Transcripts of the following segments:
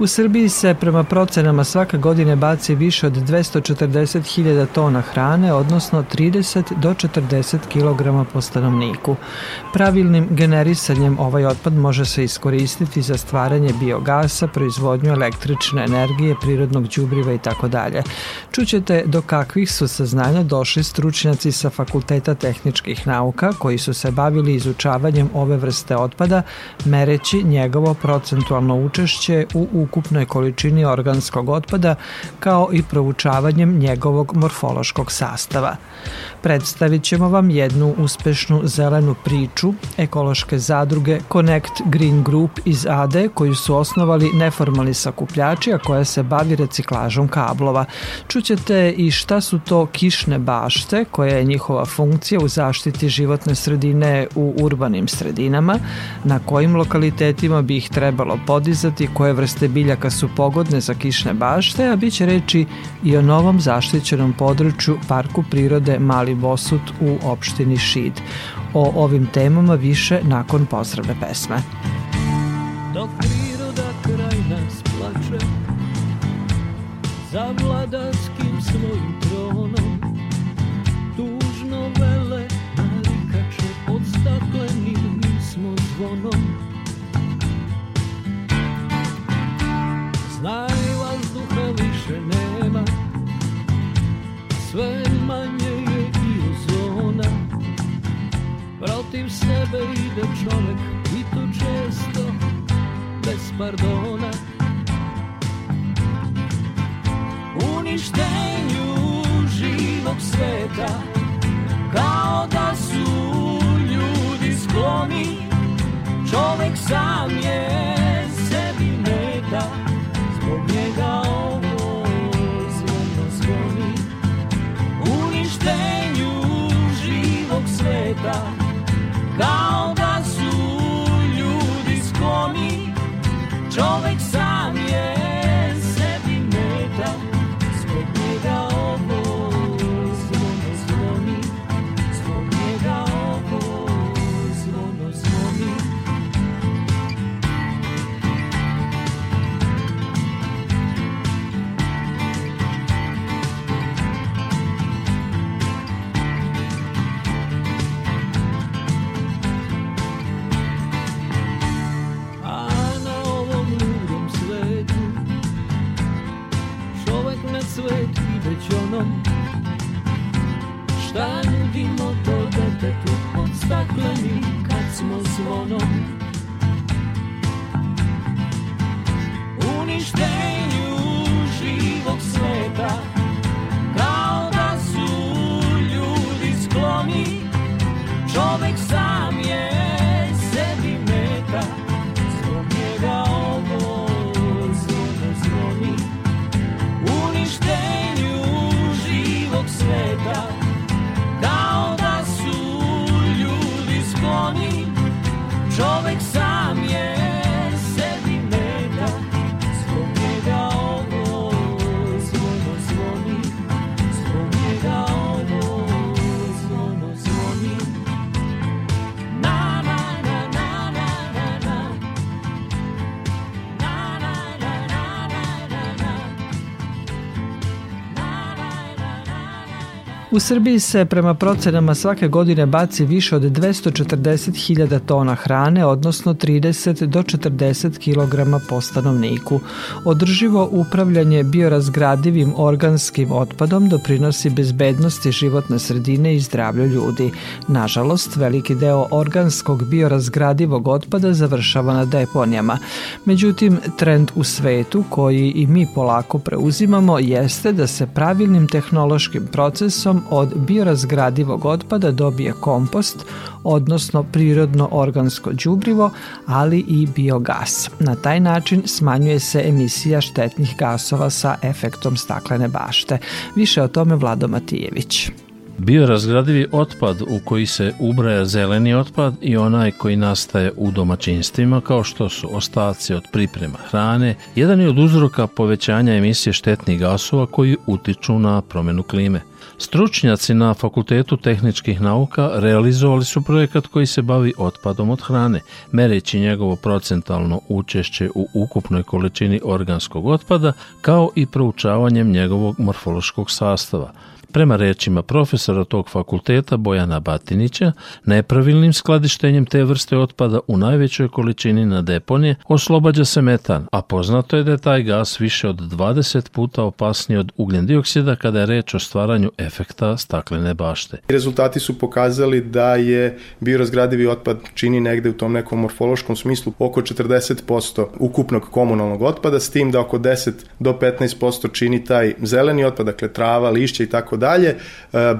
U Srbiji se prema procenama svake godine baci više od 240.000 tona hrane, odnosno 30 do 40 kg po stanovniku. Pravilnim generisanjem ovaj otpad može se iskoristiti za stvaranje biogasa, proizvodnju električne energije, prirodnog đubriva i tako dalje. Čućete do kakvih su saznanja došli stručnjaci sa Fakulteta tehničkih nauka koji su se bavili izučavanjem ove vrste otpada, mereći njegovo procentualno učešće u ukupnoj količini organskog otpada kao i proučavanjem njegovog morfološkog sastava. Predstavit ćemo vam jednu uspešnu zelenu priču ekološke zadruge Connect Green Group iz Ade koju su osnovali neformalni sakupljači, a koja se bavi reciklažom kablova. Čućete i šta su to kišne bašte, koja je njihova funkcija u zaštiti životne sredine u urbanim sredinama, na kojim lokalitetima bi ih trebalo podizati, koje vrste biljaka su pogodne za kišne bašte, a bit će reći i o novom zaštićenom području Parku prirode Mali Mali Bosut u opštini Šid. O ovim temama više nakon pozdravne pesme. Dok priroda kraj nas plače Za U Srbiji se prema procenama svake godine baci više od 240.000 tona hrane, odnosno 30 do 40 kg po stanovniku. Održivo upravljanje biorazgradivim organskim otpadom doprinosi bezbednosti životne sredine i zdravlju ljudi. Nažalost, veliki deo organskog biorazgradivog otpada završava na deponijama. Međutim, trend u svetu koji i mi polako preuzimamo jeste da se pravilnim tehnološkim procesom od biorazgradivog otpada dobije kompost, odnosno prirodno organsko đubrivo, ali i biogas. Na taj način smanjuje se emisija štetnih gasova sa efektom staklene bašte. Više o tome Vlado Matijević. Biorazgradivi otpad u koji se ubraja zeleni otpad i onaj koji nastaje u domaćinstvima kao što su ostaci od priprema hrane, jedan je od uzroka povećanja emisije štetnih gasova koji utiču na promenu klime. Stručnjaci na Fakultetu tehničkih nauka realizovali su projekat koji se bavi otpadom od hrane, mereći njegovo procentalno učešće u ukupnoj količini organskog otpada, kao i proučavanjem njegovog morfološkog sastava – Prema rečima profesora tog fakulteta Bojana Batinića, nepravilnim skladištenjem te vrste otpada u najvećoj količini na deponije oslobađa se metan, a poznato je da je taj gas više od 20 puta opasniji od ugljen dioksida kada je reč o stvaranju efekta staklene bašte. Rezultati su pokazali da je biorazgradivi otpad čini negde u tom nekom morfološkom smislu oko 40% ukupnog komunalnog otpada, s tim da oko 10 do 15% čini taj zeleni otpad, dakle trava, lišće i tako dalje, e,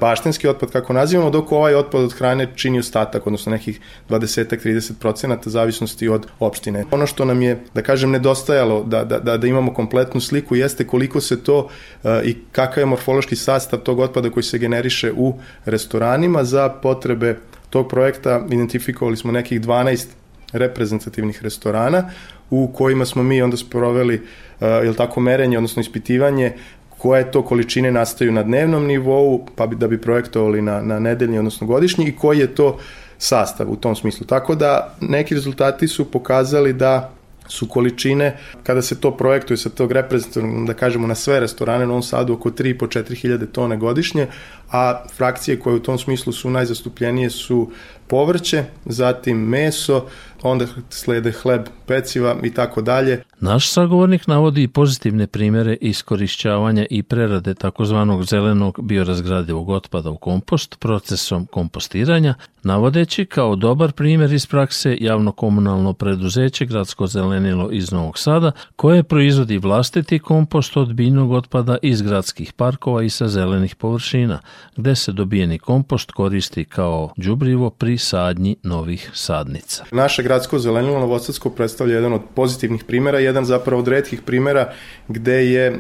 baštenski otpad kako nazivamo, dok ovaj otpad od hrane čini ostatak, odnosno nekih 20-30 procenata zavisnosti od opštine. Ono što nam je, da kažem, nedostajalo da, da, da, da imamo kompletnu sliku jeste koliko se to e, i kakav je morfološki sastav tog otpada koji se generiše u restoranima za potrebe tog projekta identifikovali smo nekih 12 reprezentativnih restorana u kojima smo mi onda sproveli uh, jel tako merenje odnosno ispitivanje koje to količine nastaju na dnevnom nivou, pa bi, da bi projektovali na, na nedeljni, odnosno godišnji, i koji je to sastav u tom smislu. Tako da neki rezultati su pokazali da su količine, kada se to projektuje sa tog reprezentativnog, da kažemo na sve restorane u Novom Sadu, oko 3,5-4 hiljade tone godišnje, a frakcije koje u tom smislu su najzastupljenije su povrće, zatim meso, onda slede hleb, peciva i tako dalje. Naš sagovornik navodi i pozitivne primere iskorišćavanja i prerade takozvanog zelenog biorazgradivog otpada u kompost procesom kompostiranja, navodeći kao dobar primer iz prakse javno-komunalno preduzeće Gradsko zelenilo iz Novog Sada, koje proizvodi vlastiti kompost od biljnog otpada iz gradskih parkova i sa zelenih površina, gde se dobijeni kompost koristi kao đubrivo pri sadnji novih sadnica. Naše gradsko zelenilo Novosadsko predstavlja jedan od pozitivnih primera, jedan zapravo od redkih primera gde je e,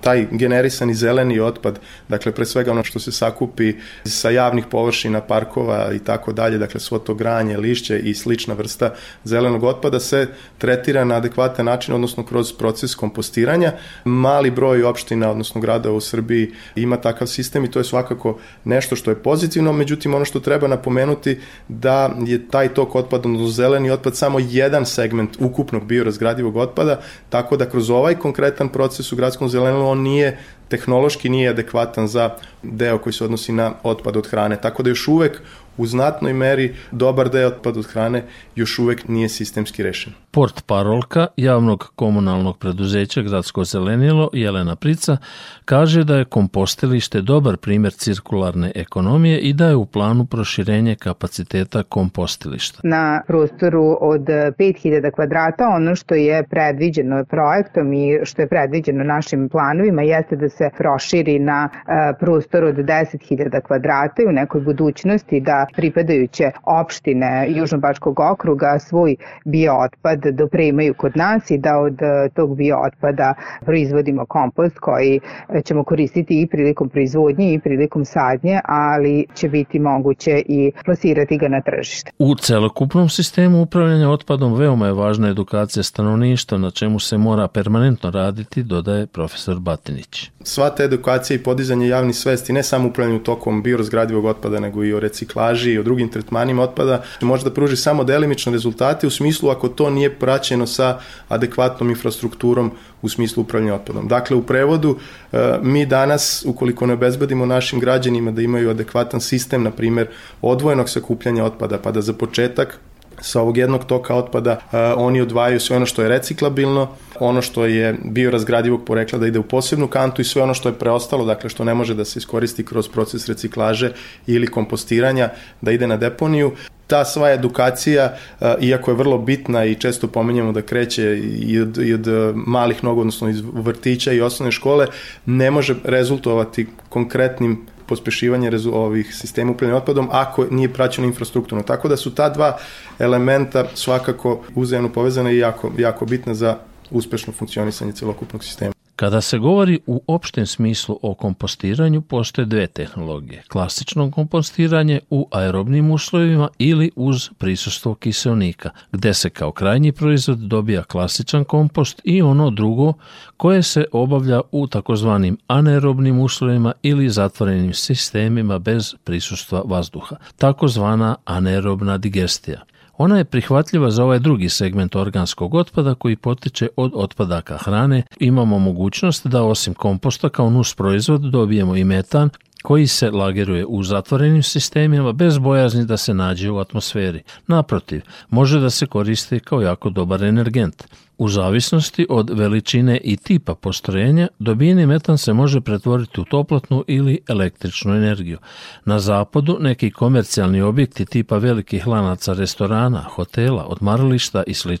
taj generisani zeleni otpad, dakle pre svega ono što se sakupi sa javnih površina, parkova i tako dalje, dakle svo to granje, lišće i slična vrsta zelenog otpada se tretira na adekvatan način, odnosno kroz proces kompostiranja. Mali broj opština, odnosno grada u Srbiji ima takav sistem i to je svakako nešto što je pozitivno, međutim ono što treba napomenuti da je taj tok otpada, odnosno zeleni otpad samo jedan segment ukupnog biorazgradivog otpada, tako da kroz ovaj konkretan proces u gradskom zelenilu on nije tehnološki nije adekvatan za deo koji se odnosi na otpad od hrane. Tako da još uvek u znatnoj meri dobar deo otpad od hrane još uvek nije sistemski rešen. Port parolka javnog komunalnog preduzeća Gradsko zelenilo Jelena Prica kaže da je kompostilište dobar primer cirkularne ekonomije i da je u planu proširenje kapaciteta kompostilišta. Na prostoru od 5000 kvadrata ono što je predviđeno projektom i što je predviđeno našim planovima jeste da se proširi na e, prostor od 10.000 kvadrata i u nekoj budućnosti da pripadajuće opštine Južnobačkog okruga svoj biootpad dopremaju kod nas i da od e, tog biootpada proizvodimo kompost koji ćemo koristiti i prilikom proizvodnje i prilikom sadnje, ali će biti moguće i plasirati ga na tržište. U celokupnom sistemu upravljanja otpadom veoma je važna edukacija stanovništva na čemu se mora permanentno raditi, dodaje profesor Batinić. Sva ta edukacija i podizanje javnih svesti, ne samo upravljanju tokom biorazgradivog otpada, nego i o reciklaži i o drugim tretmanima otpada, može da pruži samo delimične rezultate u smislu ako to nije praćeno sa adekvatnom infrastrukturom u smislu upravljanja otpadom. Dakle, u prevodu, e, mi danas, ukoliko ne obezbedimo našim građanima da imaju adekvatan sistem, na primer, odvojenog sakupljanja otpada, pa da za početak sa ovog jednog toka otpada uh, oni odvajaju sve ono što je reciklabilno, ono što je biorazgradivog porekla da ide u posebnu kantu i sve ono što je preostalo, dakle što ne može da se iskoristi kroz proces reciklaže ili kompostiranja, da ide na deponiju. Ta sva edukacija, iako je vrlo bitna i često pomenjamo da kreće i od, i od malih nogu, odnosno iz vrtića i osnovne škole, ne može rezultovati konkretnim pospešivanje ovih sistema upravljanja otpadom ako nije praćeno infrastrukturno. Tako da su ta dva elementa svakako uzajemno povezane i jako, jako bitna za uspešno funkcionisanje celokupnog sistema. Kada se govori u opštem smislu o kompostiranju, postoje dve tehnologije. Klasično kompostiranje u aerobnim uslovima ili uz prisustvo kiselnika, gde se kao krajnji proizvod dobija klasičan kompost i ono drugo koje se obavlja u takozvanim anaerobnim uslovima ili zatvorenim sistemima bez prisustva vazduha, takozvana anaerobna digestija. Ona je prihvatljiva za ovaj drugi segment organskog otpada koji potiče od otpadaka hrane. Imamo mogućnost da osim komposta kao nus proizvod dobijemo i metan koji se lageruje u zatvorenim sistemima bez bojazni da se nađe u atmosferi. Naprotiv, može da se koristi kao jako dobar energent. U zavisnosti od veličine i tipa postrojenja, dobijeni metan se može pretvoriti u toplotnu ili električnu energiju. Na zapadu neki komercijalni objekti tipa velikih lanaca restorana, hotela, odmarališta i sl.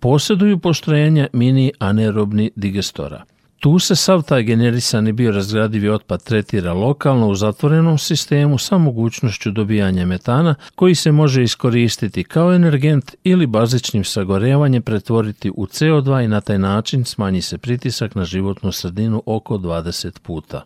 posjeduju postrojenja mini anerobni digestora. Tu se sav taj generisani biorazgradivi otpad tretira lokalno u zatvorenom sistemu sa mogućnošću dobijanja metana koji se može iskoristiti kao energent ili bazičnim sagorevanjem pretvoriti u CO2 i na taj način smanji se pritisak na životnu sredinu oko 20 puta.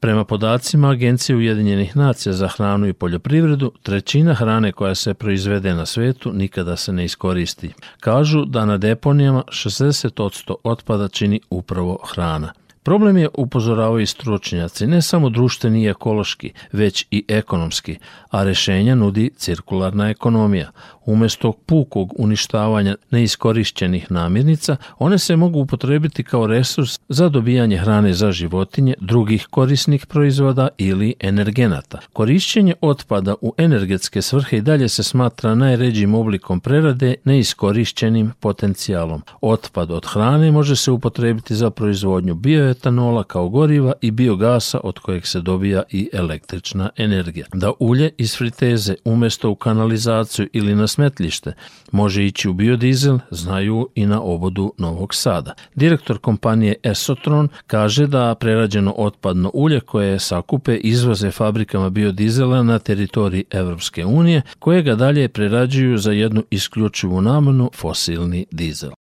Prema podacima Agencije Ujedinjenih nacija za hranu i poljoprivredu, trećina hrane koja se proizvede na svetu nikada se ne iskoristi. Kažu da na deponijama 60% otpada čini upravo hrana. Problem je, upozoravaju stručnjaci, ne samo društveni i ekološki, već i ekonomski, a rešenja nudi cirkularna ekonomija. Umesto pukog uništavanja neiskorišćenih namirnica, one se mogu upotrebiti kao resurs za dobijanje hrane za životinje, drugih korisnih proizvoda ili energenata. Korišćenje otpada u energetske svrhe i dalje se smatra najređim oblikom prerade neiskorišćenim potencijalom. Otpad od hrane može se upotrebiti za proizvodnju bioetanola kao goriva i biogasa od kojeg se dobija i električna energija. Da ulje iz friteze umesto u kanalizaciju ili na smetlište može ići u biodizel, znaju i na obodu Novog Sada. Direktor kompanije Esotron kaže da prerađeno otpadno ulje koje sakupe izvoze fabrikama biodizela na teritoriji Evropske unije, koje ga dalje prerađuju za jednu isključivu namenu fosilni dizel.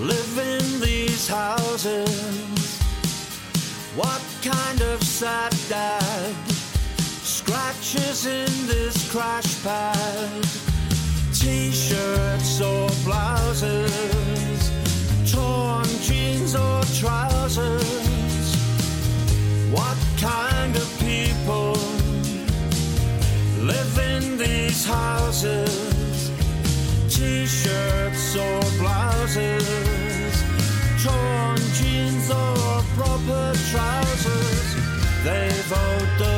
Live in these houses? What kind of sad dad scratches in this crash pad? T-shirts or blouses, torn jeans or trousers. What kind of people live in these houses? T-shirts or blouses, torn jeans or proper trousers. They vote the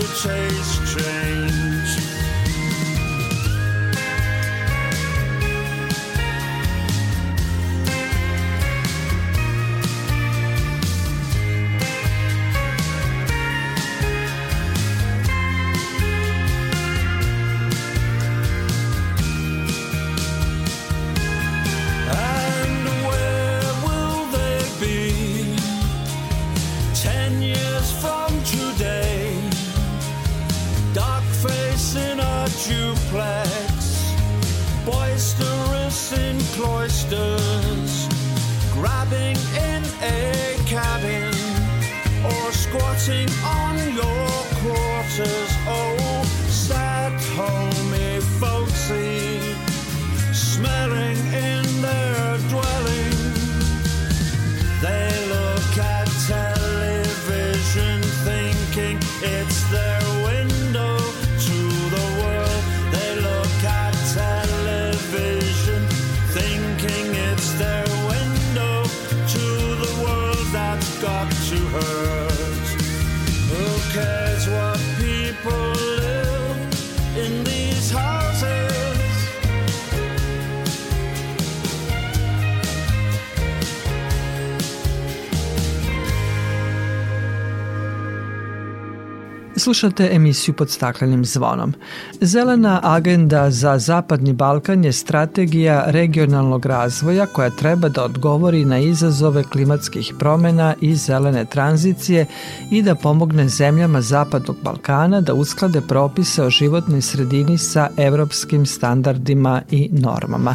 to taste change. Slušate emisiju pod staklenim zvonom. Zelena agenda za Zapadni Balkan je strategija regionalnog razvoja koja treba da odgovori na izazove klimatskih promena i zelene tranzicije i da pomogne zemljama Zapadnog Balkana da usklade propise o životnoj sredini sa evropskim standardima i normama.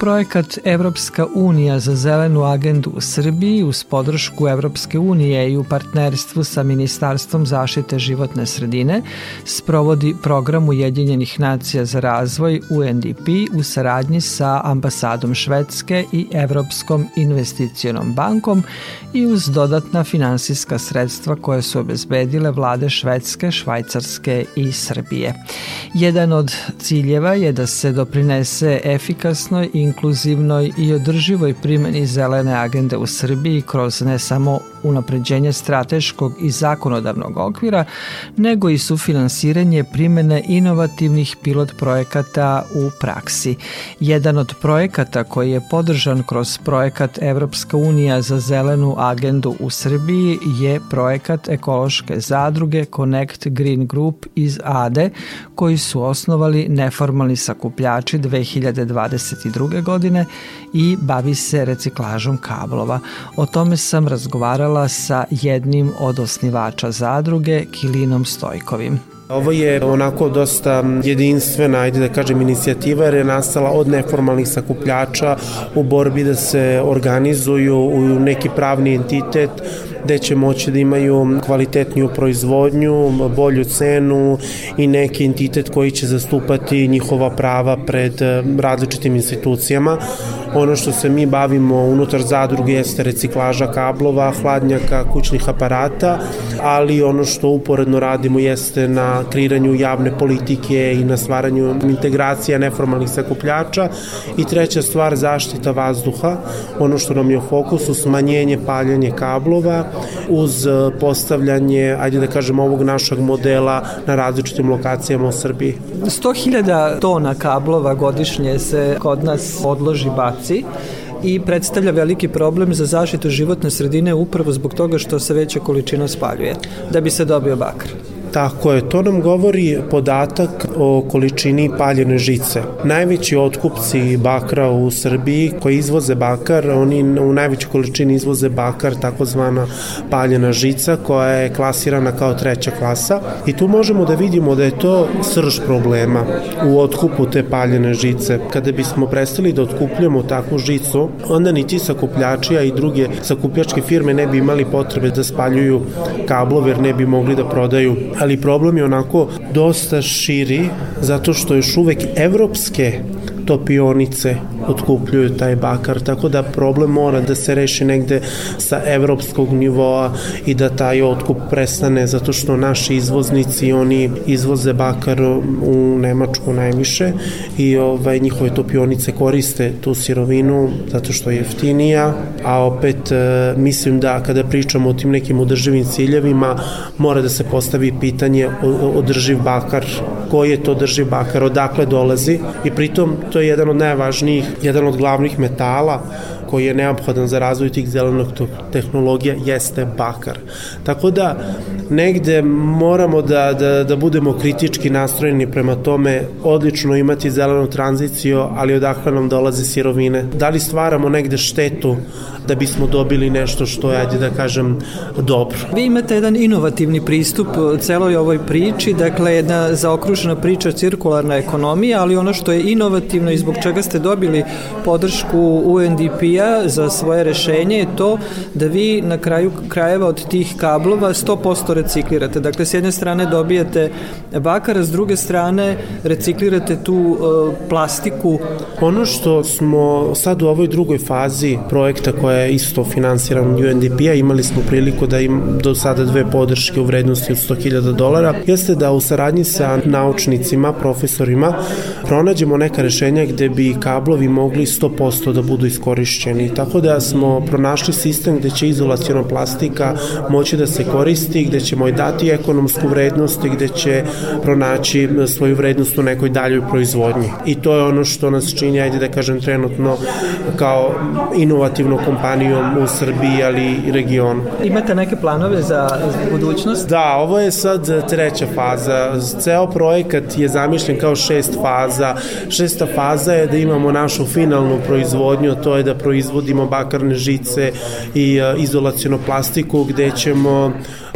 Projekat Evropska unija za zelenu agendu u Srbiji uz podršku Evropske unije i u partnerstvu sa Ministarstvom zaštite životne sredine sprovodi program Ujedinjenih nacija za razvoj UNDP u saradnji sa ambasadom Švedske i Evropskom investicionom bankom i uz dodatna finansijska sredstva koje su obezbedile vlade Švedske, Švajcarske i Srbije. Jedan od ciljeva je da se doprinese efikasnoj, inkluzivnoj i održivoj primjeni zelene agende u Srbiji kroz ne samo unapređenje strateškog i zakonodavnog okvira, nego i sufinansiranje primene inovativnih pilot projekata u praksi. Jedan od projekata koji je podržan kroz projekat Evropska unija za zelenu agendu u Srbiji je projekat ekološke zadruge Connect Green Group iz ADE, koji su osnovali neformalni sakupljači 2022. godine i bavi se reciklažom kablova. O tome sam razgovarala sa jednim od osnivača zadruge, Kilinom Stojkovim. Ovo je onako dosta jedinstvena, ajde da kažem, inicijativa jer je nastala od neformalnih sakupljača u borbi da se organizuju u neki pravni entitet gde će moći da imaju kvalitetniju proizvodnju, bolju cenu i neki entitet koji će zastupati njihova prava pred eh, različitim institucijama. Ono što se mi bavimo unutar zadruge jeste reciklaža kablova, hladnjaka, kućnih aparata, ali ono što uporedno radimo jeste na kreiranju javne politike i na stvaranju integracija neformalnih sakupljača. I treća stvar zaštita vazduha, ono što nam je u fokusu smanjenje paljanje kablova uz postavljanje, ajde da kažem, ovog našeg modela na različitim lokacijama u Srbiji. 100.000 tona kablova godišnje se kod nas odloži baci i predstavlja veliki problem za zaštitu životne sredine upravo zbog toga što se veća količina spaljuje da bi se dobio bakar. Tako je, to nam govori podatak o količini paljene žice. Najveći otkupci bakra u Srbiji koji izvoze bakar, oni u najvećoj količini izvoze bakar, takozvana paljena žica koja je klasirana kao treća klasa i tu možemo da vidimo da je to srž problema u otkupu te paljene žice. Kada bismo prestali da otkupljamo takvu žicu, onda ni ti sakupljači, a i druge sakupljačke firme ne bi imali potrebe da spaljuju kablove jer ne bi mogli da prodaju ali problem je onako dosta širi zato što još uvek evropske topionice otkupljuju taj bakar, tako da problem mora da se reši negde sa evropskog nivoa i da taj otkup prestane zato što naši izvoznici oni izvoze bakar u Nemačku najviše i ovaj njihove topionice koriste tu sirovinu zato što je jeftinija, a opet e, mislim da kada pričamo o tim nekim održivim ciljevima mora da se postavi pitanje održiv bakar, koji je to održiv bakar, odakle dolazi i pritom to je jedan od najvažnijih, jedan od glavnih metala koji je neophodan za razvoj tih zelenog tehnologija jeste bakar. Tako da negde moramo da, da, da budemo kritički nastrojeni prema tome, odlično imati zelenu tranziciju, ali odakle nam dolaze sirovine. Da li stvaramo negde štetu da bismo dobili nešto što je, ajde da kažem, dobro. Vi imate jedan inovativni pristup celoj ovoj priči, dakle jedna zaokružena priča cirkularna ekonomija, ali ono što je inovativno i zbog čega ste dobili podršku UNDP-a za svoje rešenje je to da vi na kraju krajeva od tih kablova 100% reciklirate. Dakle, s jedne strane dobijete bakar, s druge strane reciklirate tu uh, plastiku. Ono što smo sad u ovoj drugoj fazi projekta koja je isto finansiran UNDP-a, imali smo priliku da im do sada dve podrške u vrednosti od 100.000 dolara, jeste da u saradnji sa naučnicima, profesorima, pronađemo neka rešenja gde bi kablovi mogli 100% da budu iskorišćeni. Tako da smo pronašli sistem gde će izolacijona plastika moći da se koristi, gde ćemo i dati ekonomsku vrednost i gde će pronaći svoju vrednost u nekoj daljoj proizvodnji. I to je ono što nas čini, ajde da kažem, trenutno kao inovativnu kompanijom u Srbiji, ali i regionu. Imate neke planove za budućnost? Da, ovo je sad treća faza. Ceo projekat je zamišljen kao šest faza. Šesta faza je da imamo našu finalnu proizvodnju, to je da proizvodimo bakarne žice i izolacijonu plastiku gde ćemo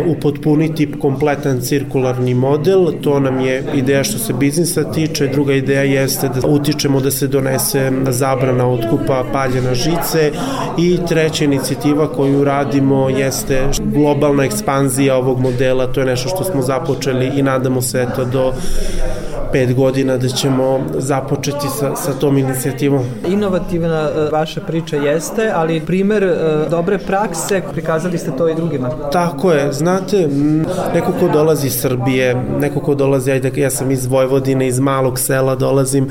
upotpuniti kompletan cirkularni model, to nam je ideja što se biznisa tiče, druga ideja jeste da utičemo da se donese zabrana otkupa paljena žice. I treća inicijativa koju radimo jeste globalna ekspanzija ovog modela, to je nešto što smo započeli i nadamo se eto do pet godina da ćemo započeti sa, sa tom inicijativom. Inovativna e, vaša priča jeste, ali primer e, dobre prakse, prikazali ste to i drugima. Tako je, znate, neko ko dolazi iz Srbije, neko ko dolazi, ajde, ja sam iz Vojvodine, iz malog sela dolazim,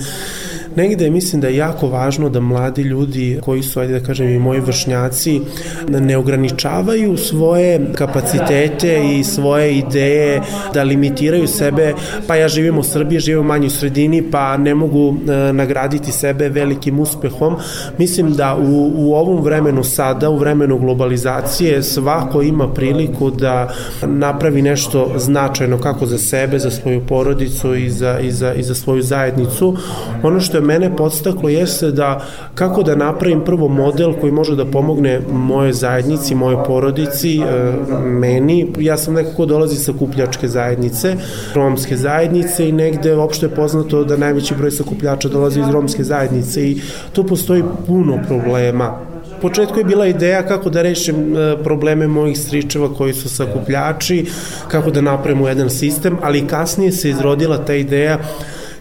negde mislim da je jako važno da mladi ljudi koji su, ajde da kažem i moji vršnjaci, da ne ograničavaju svoje kapacitete i svoje ideje, da limitiraju sebe, pa ja živim u Srbiji, živim u manjoj sredini, pa ne mogu e, nagraditi sebe velikim uspehom. Mislim da u, u ovom vremenu sada, u vremenu globalizacije, svako ima priliku da napravi nešto značajno kako za sebe, za svoju porodicu i za, i za, i za svoju zajednicu. Ono što je mene podstaklo jeste da kako da napravim prvo model koji može da pomogne moje zajednici, moje porodici, e, meni. Ja sam nekako dolazi sa kupljačke zajednice, romske zajednice i negde opšte je poznato da najveći broj sakupljača dolazi iz romske zajednice i tu postoji puno problema početku je bila ideja kako da rešim e, probleme mojih stričeva koji su sakupljači, kako da napravimo jedan sistem, ali kasnije se izrodila ta ideja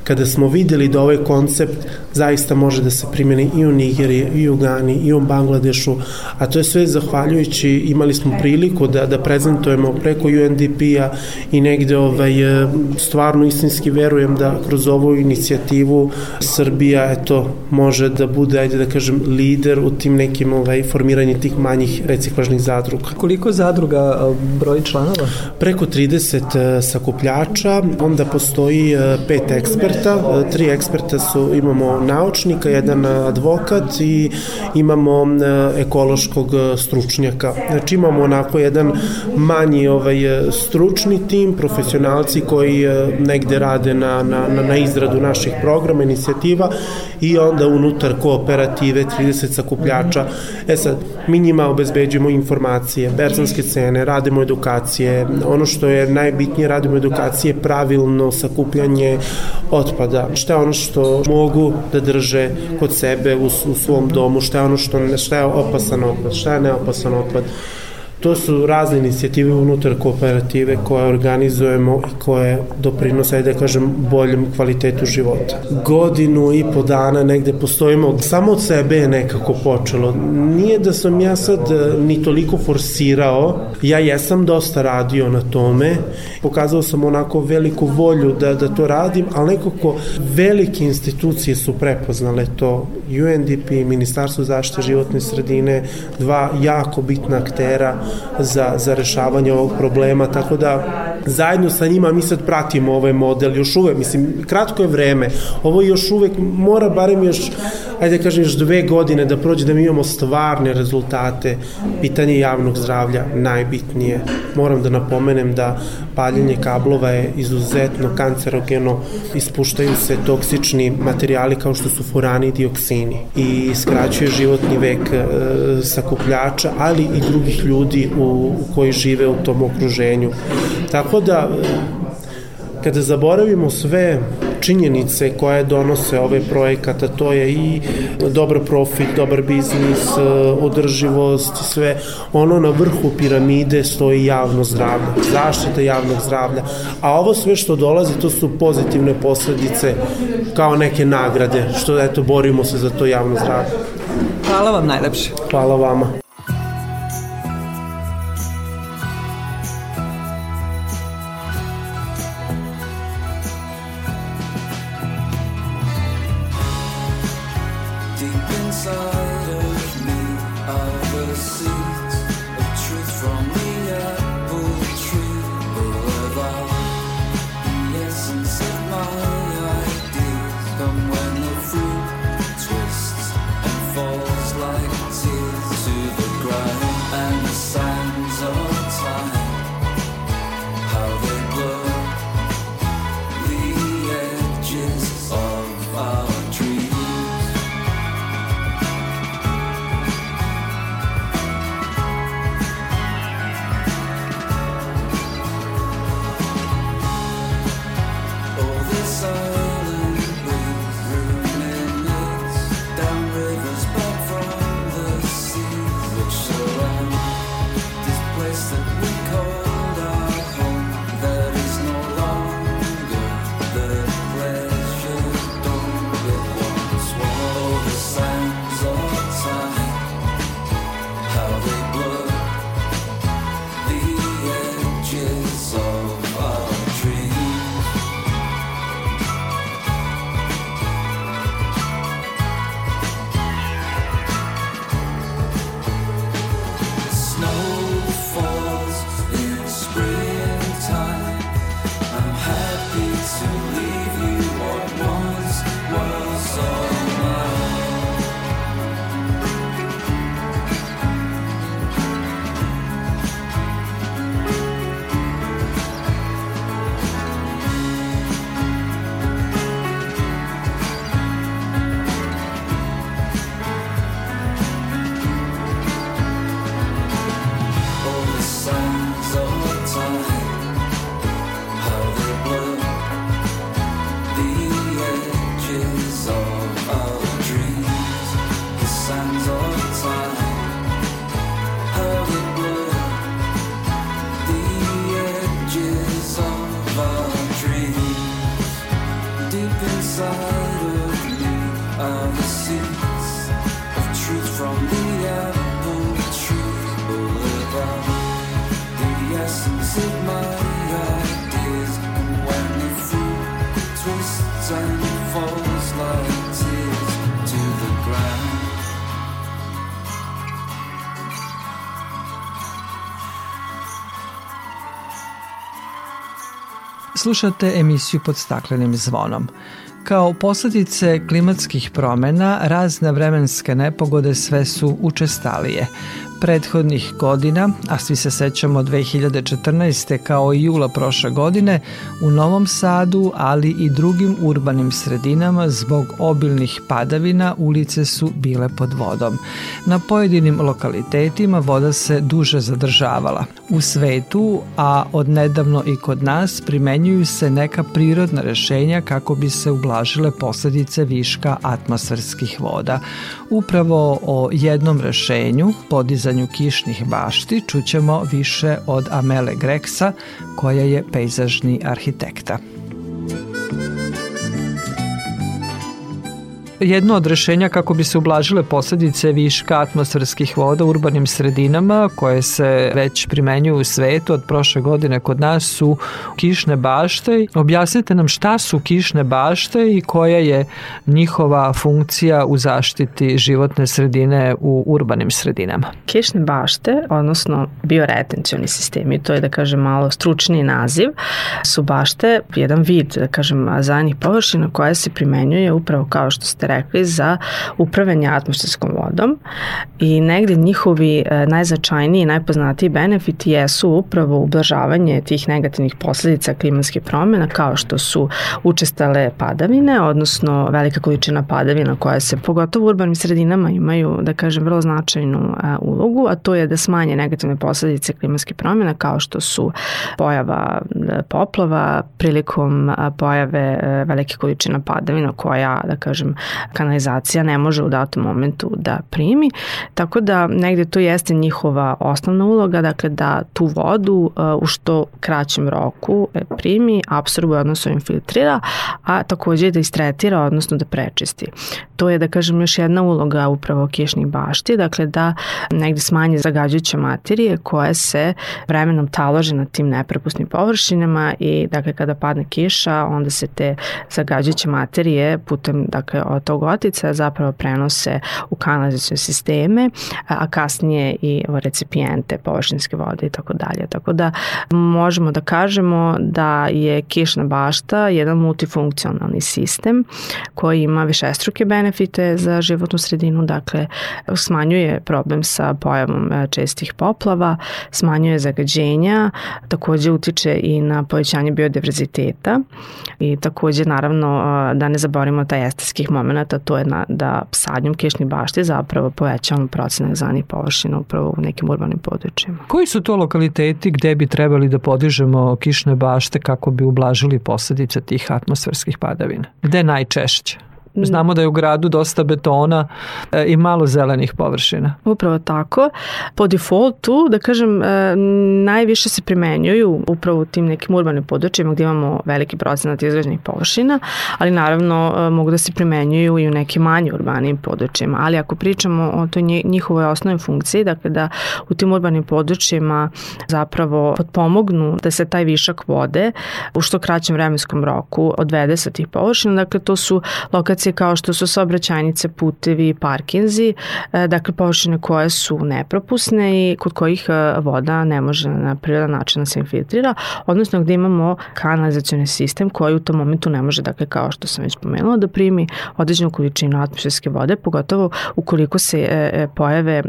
kada smo videli da ovaj koncept zaista može da se primeni i u Nigeriji, i u Gani, i u Bangladešu, a to je sve zahvaljujući, imali smo priliku da, da prezentujemo preko UNDP-a i negde ovaj, e, stvarno istinski verujem da kroz ovu inicijativu Srbija eto, može da bude, ajde da kažem, lider u tim nekim ovaj, formiranju tih manjih reciklažnih zadruga. Koliko zadruga broj članova? Preko 30 e, sakupljača, onda postoji e, pet eksperta, tri eksperta su, imamo naučnika, jedan advokat i imamo e, ekološkog e, stručnjaka. Znači imamo onako jedan manji ovaj, e, stručni tim, profesionalci koji negde rade na, na, na izradu naših programa, inicijativa i onda unutar kooperative 30 sakupljača. E sad, mi njima obezbeđujemo informacije, berzanske cene, radimo edukacije, ono što je najbitnije, radimo edukacije, pravilno sakupljanje otpada, šta je ono što mogu da drže kod sebe u, u svom domu, šta je ono što, šta je opasan otpad, šta je neopasan otpad. To su razne inicijative unutar kooperative koje organizujemo i koje doprinose, da kažem, boljem kvalitetu života. Godinu i po dana negde postojimo, samo od sebe je nekako počelo. Nije da sam ja sad e, ni toliko forsirao, ja jesam dosta radio na tome, pokazao sam onako veliku volju da, da to radim, ali nekako velike institucije su prepoznale to. UNDP, Ministarstvo zaštite životne sredine, dva jako bitna aktera za, za rešavanje ovog problema, tako da zajedno sa njima mi sad pratimo ovaj model još uvek, mislim, kratko je vreme, ovo još uvek mora barem još ajde da kažem, još dve godine da prođe da mi imamo stvarne rezultate, pitanje javnog zdravlja najbitnije. Moram da napomenem da paljenje kablova je izuzetno kancerogeno, ispuštaju se toksični materijali kao što su furani i dioksini i skraćuje životni vek e, sakupljača, ali i drugih ljudi u, u koji žive u tom okruženju. Tako da kada zaboravimo sve činjenice koje donose ove projekata, to je i dobar profit, dobar biznis, e, održivost, sve, ono na vrhu piramide stoji javno zdravlje, zaštita javnog zdravlja, a ovo sve što dolazi, to su pozitivne posledice kao neke nagrade, što eto, borimo se za to javno zdravlje. Hvala vam najlepše. Hvala vama. Slušate emisiju pod staklenim zvonom. Kao posledice klimatskih promena, razne vremenske nepogode sve su učestalije. Prethodnih godina, a svi se sećamo 2014. kao i jula prošle godine, u Novom Sadu, ali i drugim urbanim sredinama zbog obilnih padavina ulice su bile pod vodom. Na pojedinim lokalitetima voda se duže zadržavala. U svetu, a odnedavno i kod nas, primenjuju se neka prirodna rešenja kako bi se ublažile posledice viška atmosferskih voda. Upravo o jednom rešenju, podizanju kišnih bašti, čućemo više od Amele Greksa, koja je pejzažni arhitekta. Jedno od rešenja kako bi se ublažile posledice viška atmosferskih voda u urbanim sredinama koje se već primenjuju u svetu od prošle godine kod nas su kišne bašte. Objasnite nam šta su kišne bašte i koja je njihova funkcija u zaštiti životne sredine u urbanim sredinama. Kišne bašte, odnosno bioretencioni sistemi, to je da kažem malo stručni naziv, su bašte jedan vid, da kažem, zajednih površina koja se primenjuje upravo kao što ste rekli, za upravljanje atmosferskom vodom i negde njihovi e, najznačajniji i najpoznatiji benefiti jesu upravo ublažavanje tih negativnih posledica klimatskih promjena kao što su učestale padavine, odnosno velika količina padavina koja se pogotovo u urbanim sredinama imaju, da kažem, vrlo značajnu a, ulogu, a to je da smanje negativne posledice klimatskih promjena kao što su pojava e, poplava prilikom pojave e, velike količina padavina koja, da kažem, kanalizacija ne može u datom momentu da primi. Tako da negde to jeste njihova osnovna uloga, dakle da tu vodu e, u što kraćem roku primi, absorbuje, odnosno infiltrira, a takođe da istretira, odnosno da prečisti. To je, da kažem, još jedna uloga upravo kišnih bašti, dakle da negde smanje zagađujuće materije koje se vremenom talože na tim neprepusnim površinama i dakle kada padne kiša onda se te zagađujuće materije putem dakle od tog otica zapravo prenose u kanalizacijne sisteme a kasnije i u recipijente površinske vode i tako dalje. Tako da možemo da kažemo da je kišna bašta jedan multifunkcionalni sistem koji ima višestruke benefite za životnu sredinu, dakle smanjuje problem sa pojavom e, čestih poplava, smanjuje zagađenja, takođe utiče i na povećanje biodiverziteta i takođe naravno da ne zaboravimo taj estetskih momenta, to je na, da sadnjom kišnih bašti zapravo povećavamo procenak zanih površina upravo u nekim urbanim područjima. Koji su to lokaliteti gde bi trebali da podižemo kišne bašte kako bi ublažili posledice tih atmosferskih padavina? Gde najčešće? Znamo da je u gradu dosta betona e, i malo zelenih površina. Upravo tako. Po defaultu, da kažem, e, najviše se primenjuju upravo u tim nekim urbanim područjima gdje imamo veliki procenat izgrađenih površina, ali naravno e, mogu da se primenjuju i u nekim manje urbanim područjima. Ali ako pričamo o toj njihovoj osnovnoj funkciji, dakle da u tim urbanim područjima zapravo potpomognu da se taj višak vode u što kraćem vremenskom roku odvede sa tih površina, dakle to su lokacije lokacije kao što su saobraćajnice, putevi, parkinzi, e, dakle površine koje su nepropusne i kod kojih e, voda ne može na prirodan način da se infiltrira, odnosno gde imamo kanalizacioni sistem koji u tom momentu ne može, dakle kao što sam već pomenula, da primi određenu količinu atmosferske vode, pogotovo ukoliko se e, pojave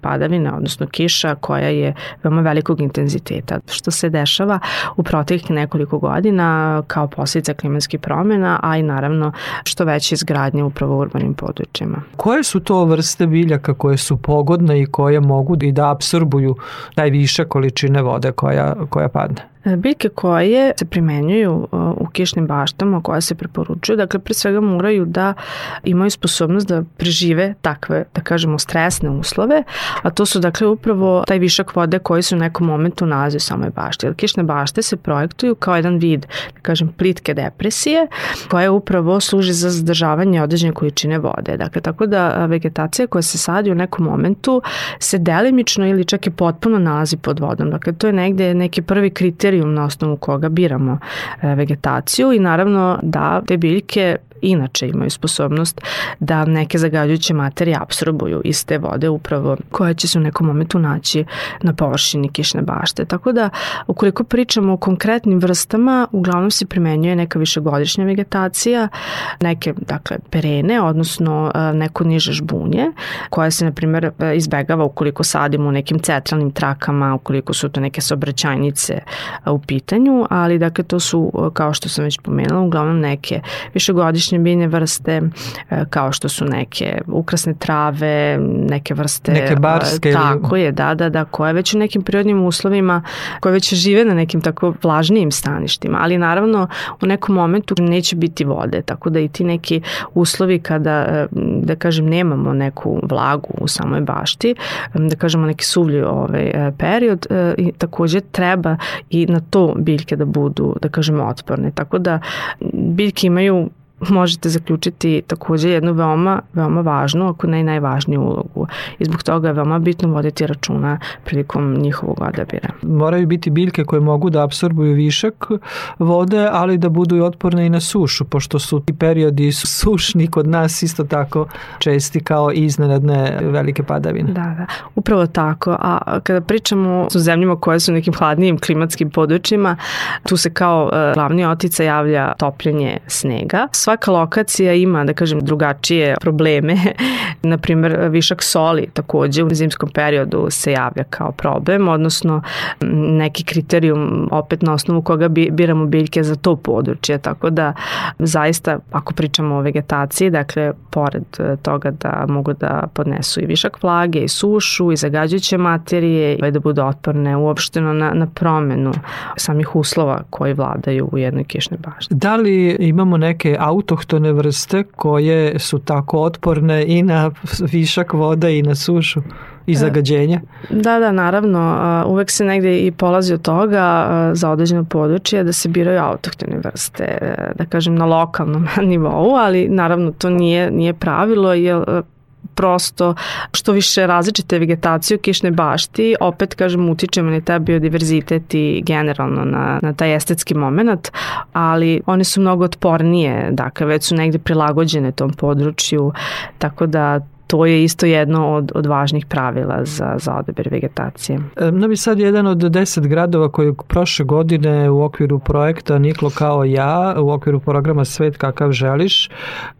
padavina, odnosno kiša koja je veoma velikog intenziteta, što se dešava u proteklih nekoliko godina kao posljedica klimatskih promjena, a i naravno što veći izgradnje upravo u urbanim područjima. Koje su to vrste biljaka koje su pogodne i koje mogu i da absorbuju najviše količine vode koja, koja padne? E, biljke koje se primenjuju e, u kišnim baštama, koje se preporučuju, dakle pre svega moraju da imaju sposobnost da prežive takve, da kažemo, stresne uslove, a to su dakle upravo taj višak vode koji se u nekom momentu nalazi u samoj bašti. Jer kišne bašte se projektuju kao jedan vid, da kažem, plitke depresije, koja upravo služi za zadržavanje određene količine vode. Dakle, tako da vegetacija koja se sadi u nekom momentu se delimično ili čak i potpuno nalazi pod vodom. Dakle, to je negde neki prvi kriterij kriterijum na osnovu koga biramo e, vegetaciju i naravno da te biljke inače imaju sposobnost da neke zagađujuće materije apsorbuju iz te vode upravo koje će se u nekom momentu naći na površini kišne bašte. Tako da ukoliko pričamo o konkretnim vrstama, uglavnom se primenjuje neka višegodišnja vegetacija, neke dakle perene, odnosno e, neko niže žbunje, koje se na primjer e, izbegava ukoliko sadimo u nekim centralnim trakama, ukoliko su to neke saobraćajnice e, u pitanju, ali dakle to su kao što sam već pomenula uglavnom neke višegodišnje višegodišnje biljne vrste e, kao što su neke ukrasne trave, neke vrste neke barske tako ili... je, da, da, da, koje već u nekim prirodnim uslovima koje već žive na nekim tako vlažnijim staništima, ali naravno u nekom momentu neće biti vode, tako da i ti neki uslovi kada e, da kažem nemamo neku vlagu u samoj bašti, da kažemo neki suvlji ovaj e, period i takođe treba i na to biljke da budu da kažemo otporne. Tako da biljke imaju možete zaključiti takođe jednu veoma, veoma važnu, ako ne najvažniju ulogu. i zbog toga je veoma bitno voditi računa prilikom njihovog odabira. Moraju biti biljke koje mogu da apsorbuju višak vode, ali da budu i otporne i na sušu, pošto su ti periodi sušni kod nas isto tako česti kao iznenadne velike padavine. Da, da, upravo tako. A kada pričamo o zemljama koje su nekim hladnijim klimatskim područjima, tu se kao e, glavni otica javlja topljenje snega. Svaka lokacija ima, da kažem, drugačije probleme. Naprimer, višak soli takođe u zimskom periodu se javlja kao problem, odnosno neki kriterijum opet na osnovu koga bi, biramo biljke za to područje, tako da zaista ako pričamo o vegetaciji, dakle pored e, toga da mogu da podnesu i višak vlage i sušu i zagađujuće materije i da budu otporne uopšteno na, na promenu samih uslova koji vladaju u jednoj kišnoj bašti. Da li imamo neke autohtone vrste koje su tako otporne i na višak voda i na sušu? i zagađenja? Da, da, naravno. Uvek se negde i polazi od toga za određeno područje da se biraju autohtone vrste, da kažem na lokalnom nivou, ali naravno to nije, nije pravilo, jer prosto što više različite vegetacije u kišnoj bašti, opet kažem utičemo na taj biodiverzitet i generalno na, na taj estetski moment, ali one su mnogo otpornije, dakle već su negde prilagođene tom području, tako da to je isto jedno od, od važnih pravila za, za odabir vegetacije. Novi Sad je jedan od deset gradova koji prošle godine u okviru projekta Niklo kao ja, u okviru programa Svet kakav želiš,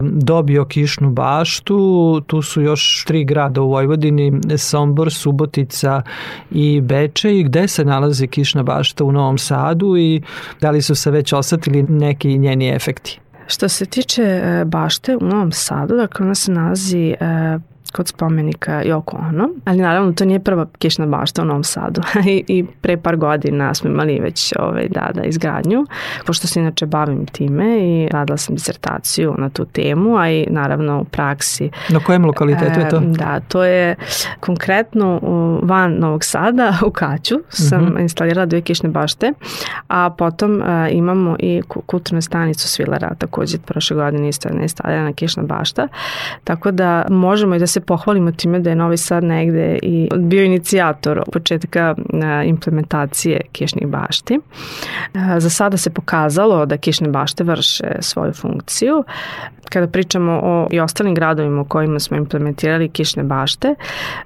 dobio kišnu baštu. Tu su još tri grada u Vojvodini, Sombor, Subotica i Bečej, gde se nalazi kišna bašta u Novom Sadu i da li su se već osetili neki njeni efekti? Što se tiče e, bašte u Novom Sadu, dakle ona se nalazi e, kod spomenika Yoko Ono, ali naravno to nije prva kišna bašta u Novom Sadu I, i pre par godina smo imali već ovaj, da, da, izgradnju, pošto se inače bavim time i radila sam disertaciju na tu temu, a i naravno u praksi. Na kojem lokalitetu je to? Da, to je konkretno van Novog Sada, u Kaću sam mhm. -huh. instalirala dve kišne bašte, a potom a, imamo i kulturnu stanicu Svilera, takođe prošle godine isto je instalirana kišna bašta, tako da možemo i da se se pohvalimo time da je Novi Sad negde i bio inicijator početka implementacije kišnih bašti. Za sada se pokazalo da kišne bašte vrše svoju funkciju. Kada pričamo o i ostalim gradovima u kojima smo implementirali kišne bašte,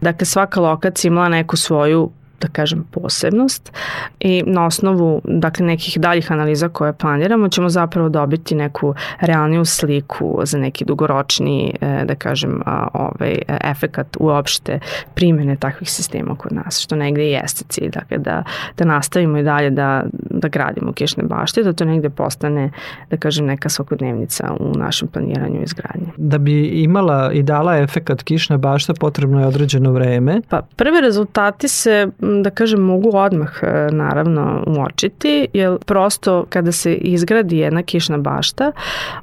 dakle svaka lokacija imala neku svoju da kažem, posebnost i na osnovu dakle, nekih daljih analiza koje planiramo ćemo zapravo dobiti neku realniju sliku za neki dugoročni, e, da kažem, ovaj, efekat uopšte primene takvih sistema kod nas, što negde jeste cilj, dakle, da, da nastavimo i dalje da, da gradimo kišne bašte, da to negde postane, da kažem, neka svakodnevnica u našem planiranju i izgradnje. Da bi imala i dala efekat kišna bašta, potrebno je određeno vreme. Pa prvi rezultati se da kažem, mogu odmah e, naravno uočiti, jer prosto kada se izgradi jedna kišna bašta,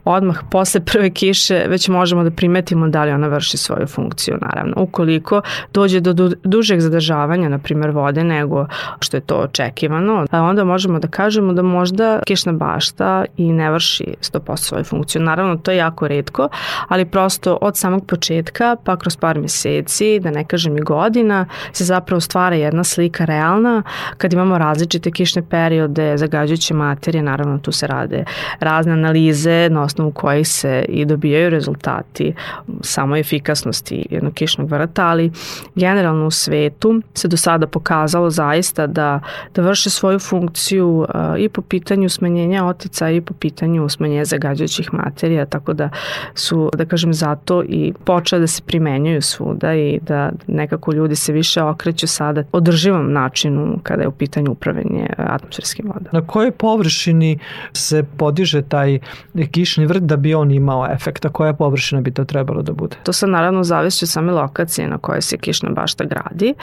odmah posle prve kiše već možemo da primetimo da li ona vrši svoju funkciju, naravno. Ukoliko dođe do dužeg zadržavanja, na primjer vode, nego što je to očekivano, onda možemo da kažemo da možda kišna bašta i ne vrši 100% svoju funkciju. Naravno, to je jako redko, ali prosto od samog početka, pa kroz par meseci, da ne kažem i godina, se zapravo stvara jedna slika slika realna. Kad imamo različite kišne periode, zagađujuće materije, naravno tu se rade razne analize na osnovu kojih se i dobijaju rezultati samo efikasnosti jednog kišnog vrata, ali generalno u svetu se do sada pokazalo zaista da, da vrše svoju funkciju uh, i po pitanju smanjenja otica i po pitanju smanjenja zagađujućih materija, tako da su, da kažem, zato i počele da se primenjuju svuda i da nekako ljudi se više okreću sada održivom održivom načinu kada je u pitanju upravljanje atmosferskim vodama. Na kojoj površini se podiže taj kišni vrt da bi on imao efekta? Koja površina bi to trebalo da bude? To sad naravno zavisi od same lokacije na kojoj se kišna bašta gradi.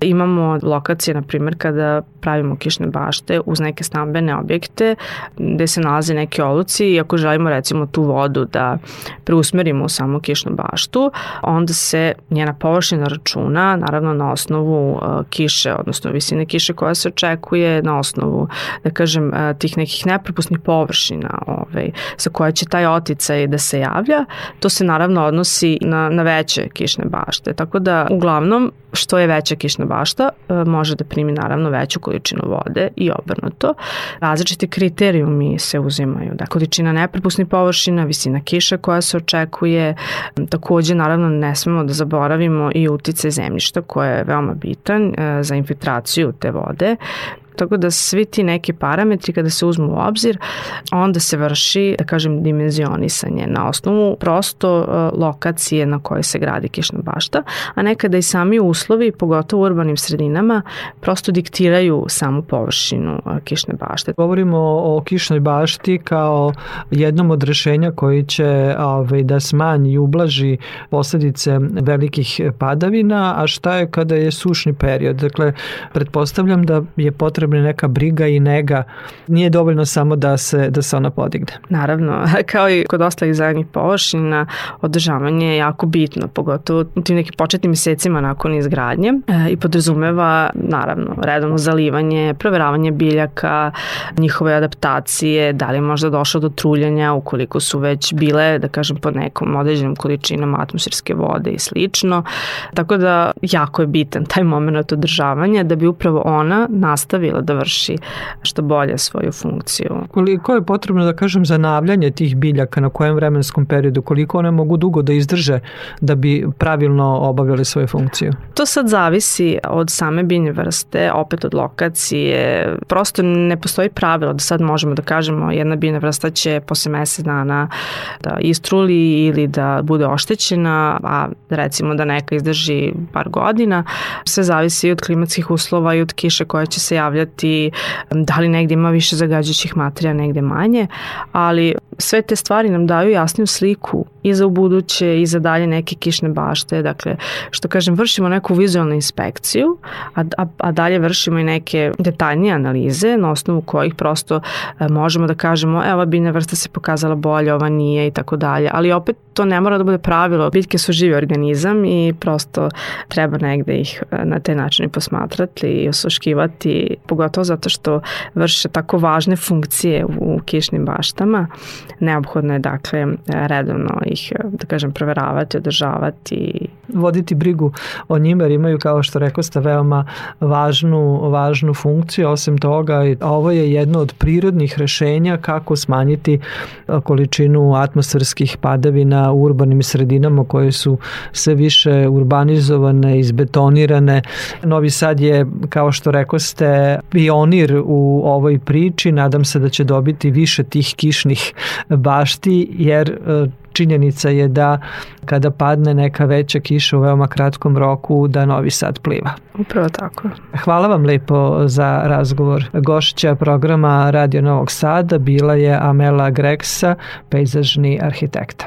Imamo lokacije, na primjer, kada pravimo kišne bašte uz neke stambene objekte gde se nalaze neke oluci i ako želimo recimo tu vodu da preusmerimo u samu kišnu baštu, onda se njena površina računa naravno na osnovu uh, kiše, odnosno visine kiše koja se očekuje, na osnovu, da kažem, tih nekih nepropusnih površina ovaj, sa koja će taj oticaj da se javlja. To se naravno odnosi na, na veće kišne bašte. Tako da, uglavnom, što je veća kišna bašta, uh, može da primi naravno veću količinu vode i obrnuto. Različiti kriterijumi se uzimaju. Da, količina nepropusnih površina, visina kiša koja se očekuje, takođe naravno ne smemo da zaboravimo i utice zemljišta koje je veoma bitan e, za infiltraciju te vode. Tako da svi ti neki parametri kada se uzmu u obzir, onda se vrši, da kažem, dimenzionisanje na osnovu prosto e, lokacije na kojoj se gradi kišna bašta, a nekada i sami uslovi, pogotovo u urbanim sredinama, prosto diktiraju samu površinu e, kišne bašte. Govorimo o kišnoj bašti kao jednom od rešenja koji će ovaj, da smanji i ublaži posledice velikih padavina, a šta je kada je sušni period? Dakle, pretpostavljam da je potrebno potrebna neka briga i nega. Nije dovoljno samo da se, da se ona podigne. Naravno, kao i kod ostalih zajednih površina, održavanje je jako bitno, pogotovo u tim nekim početnim mesecima nakon izgradnje e, i podrazumeva, naravno, redovno zalivanje, proveravanje biljaka, njihove adaptacije, da li je možda došlo do truljanja ukoliko su već bile, da kažem, pod nekom određenom količinom atmosferske vode i slično. Tako da jako je bitan taj moment održavanja da bi upravo ona nastavila nastavila da vrši što bolje svoju funkciju. Koliko je potrebno da kažem zanavljanje tih biljaka na kojem vremenskom periodu, koliko one mogu dugo da izdrže da bi pravilno obavljali svoju funkciju? To sad zavisi od same biljne vrste, opet od lokacije. Prosto ne postoji pravilo da sad možemo da kažemo jedna biljna vrsta će posle mesec dana da istruli ili da bude oštećena, a recimo da neka izdrži par godina. Sve zavisi od klimatskih uslova i od kiše koja će se javljati pogledati da li negde ima više zagađujućih materija, negde manje, ali sve te stvari nam daju jasniju sliku i za ubuduće i za dalje neke kišne bašte, dakle, što kažem, vršimo neku vizualnu inspekciju, a, a, a dalje vršimo i neke detaljnije analize na osnovu kojih prosto e, možemo da kažemo, evo, biljna vrsta se pokazala bolje, ova nije i tako dalje, ali opet to ne mora da bude pravilo. Biljke su živi organizam i prosto treba negde ih e, na taj način i posmatrati i osuškivati, pogotovo zato što vrše tako važne funkcije u kišnim baštama. Neophodno je dakle redovno ih, da kažem, proveravati, održavati. Voditi brigu o njima jer imaju, kao što rekao ste, veoma važnu, važnu funkciju. Osim toga, ovo je jedno od prirodnih rešenja kako smanjiti količinu atmosferskih padavina u urbanim sredinama koje su sve više urbanizovane, izbetonirane. Novi Sad je, kao što rekao ste, pionir u ovoj priči. Nadam se da će dobiti više tih kišnih bašti, jer e, činjenica je da kada padne neka veća kiša u veoma kratkom roku da Novi Sad pliva. Upravo tako. Hvala vam lepo za razgovor. Gošća programa Radio Novog Sada bila je Amela Greksa, pejzažni arhitekta.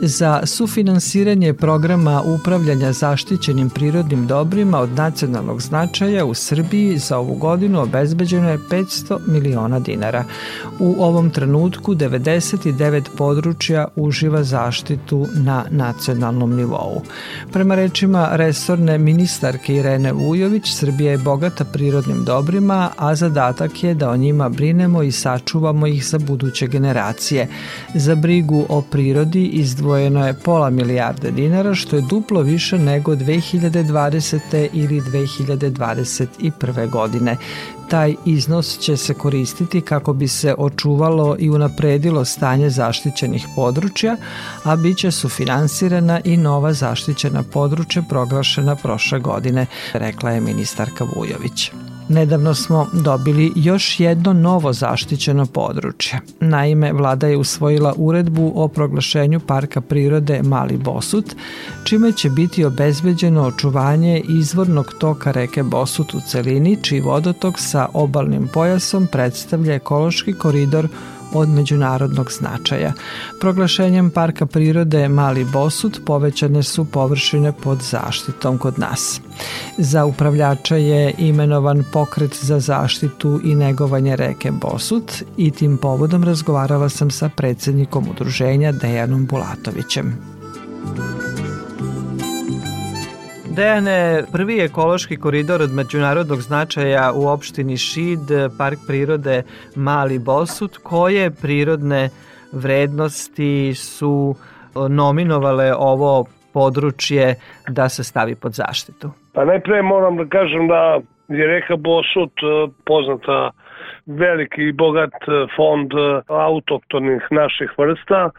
Za sufinansiranje programa upravljanja zaštićenim prirodnim dobrima od nacionalnog značaja u Srbiji za ovu godinu obezbeđeno je 500 miliona dinara. U ovom trenutku 99 područja uživa zaštitu na nacionalnom nivou. Prema rečima resorne ministarke Irene Vujović, Srbija je bogata prirodnim dobrima, a zadatak je da o njima brinemo i sačuvamo ih za buduće generacije. Za brigu o prirodi izdvojeno izdvojeno je pola milijarde dinara, što je duplo više nego 2020. ili 2021. godine. Taj iznos će se koristiti kako bi se očuvalo i unapredilo stanje zaštićenih područja, a bit će sufinansirana i nova zaštićena područja proglašena prošle godine, rekla je ministarka Vujović. Nedavno smo dobili još jedno novo zaštićeno područje. Naime, vlada je usvojila uredbu o proglašenju Parka prirode Mali Bosut, čime će biti obezbeđeno očuvanje izvornog toka reke Bosut u celini, čiji vodotok sa obalnim pojasom predstavlja ekološki koridor od međunarodnog značaja. Proglašenjem Parka prirode Mali Bosut povećane su površine pod zaštitom kod nas. Za upravljača je imenovan pokret za zaštitu i negovanje reke Bosut i tim povodom razgovarala sam sa predsednikom udruženja Dejanom Bulatovićem. Dejane, prvi ekološki koridor od međunarodnog značaja u opštini Šid, park prirode Mali Bosut, koje prirodne vrednosti su nominovale ovo područje da se stavi pod zaštitu? Pa najpre moram da kažem da je reka Bosut e, poznata veliki i bogat e, fond e, autoktonih naših vrsta,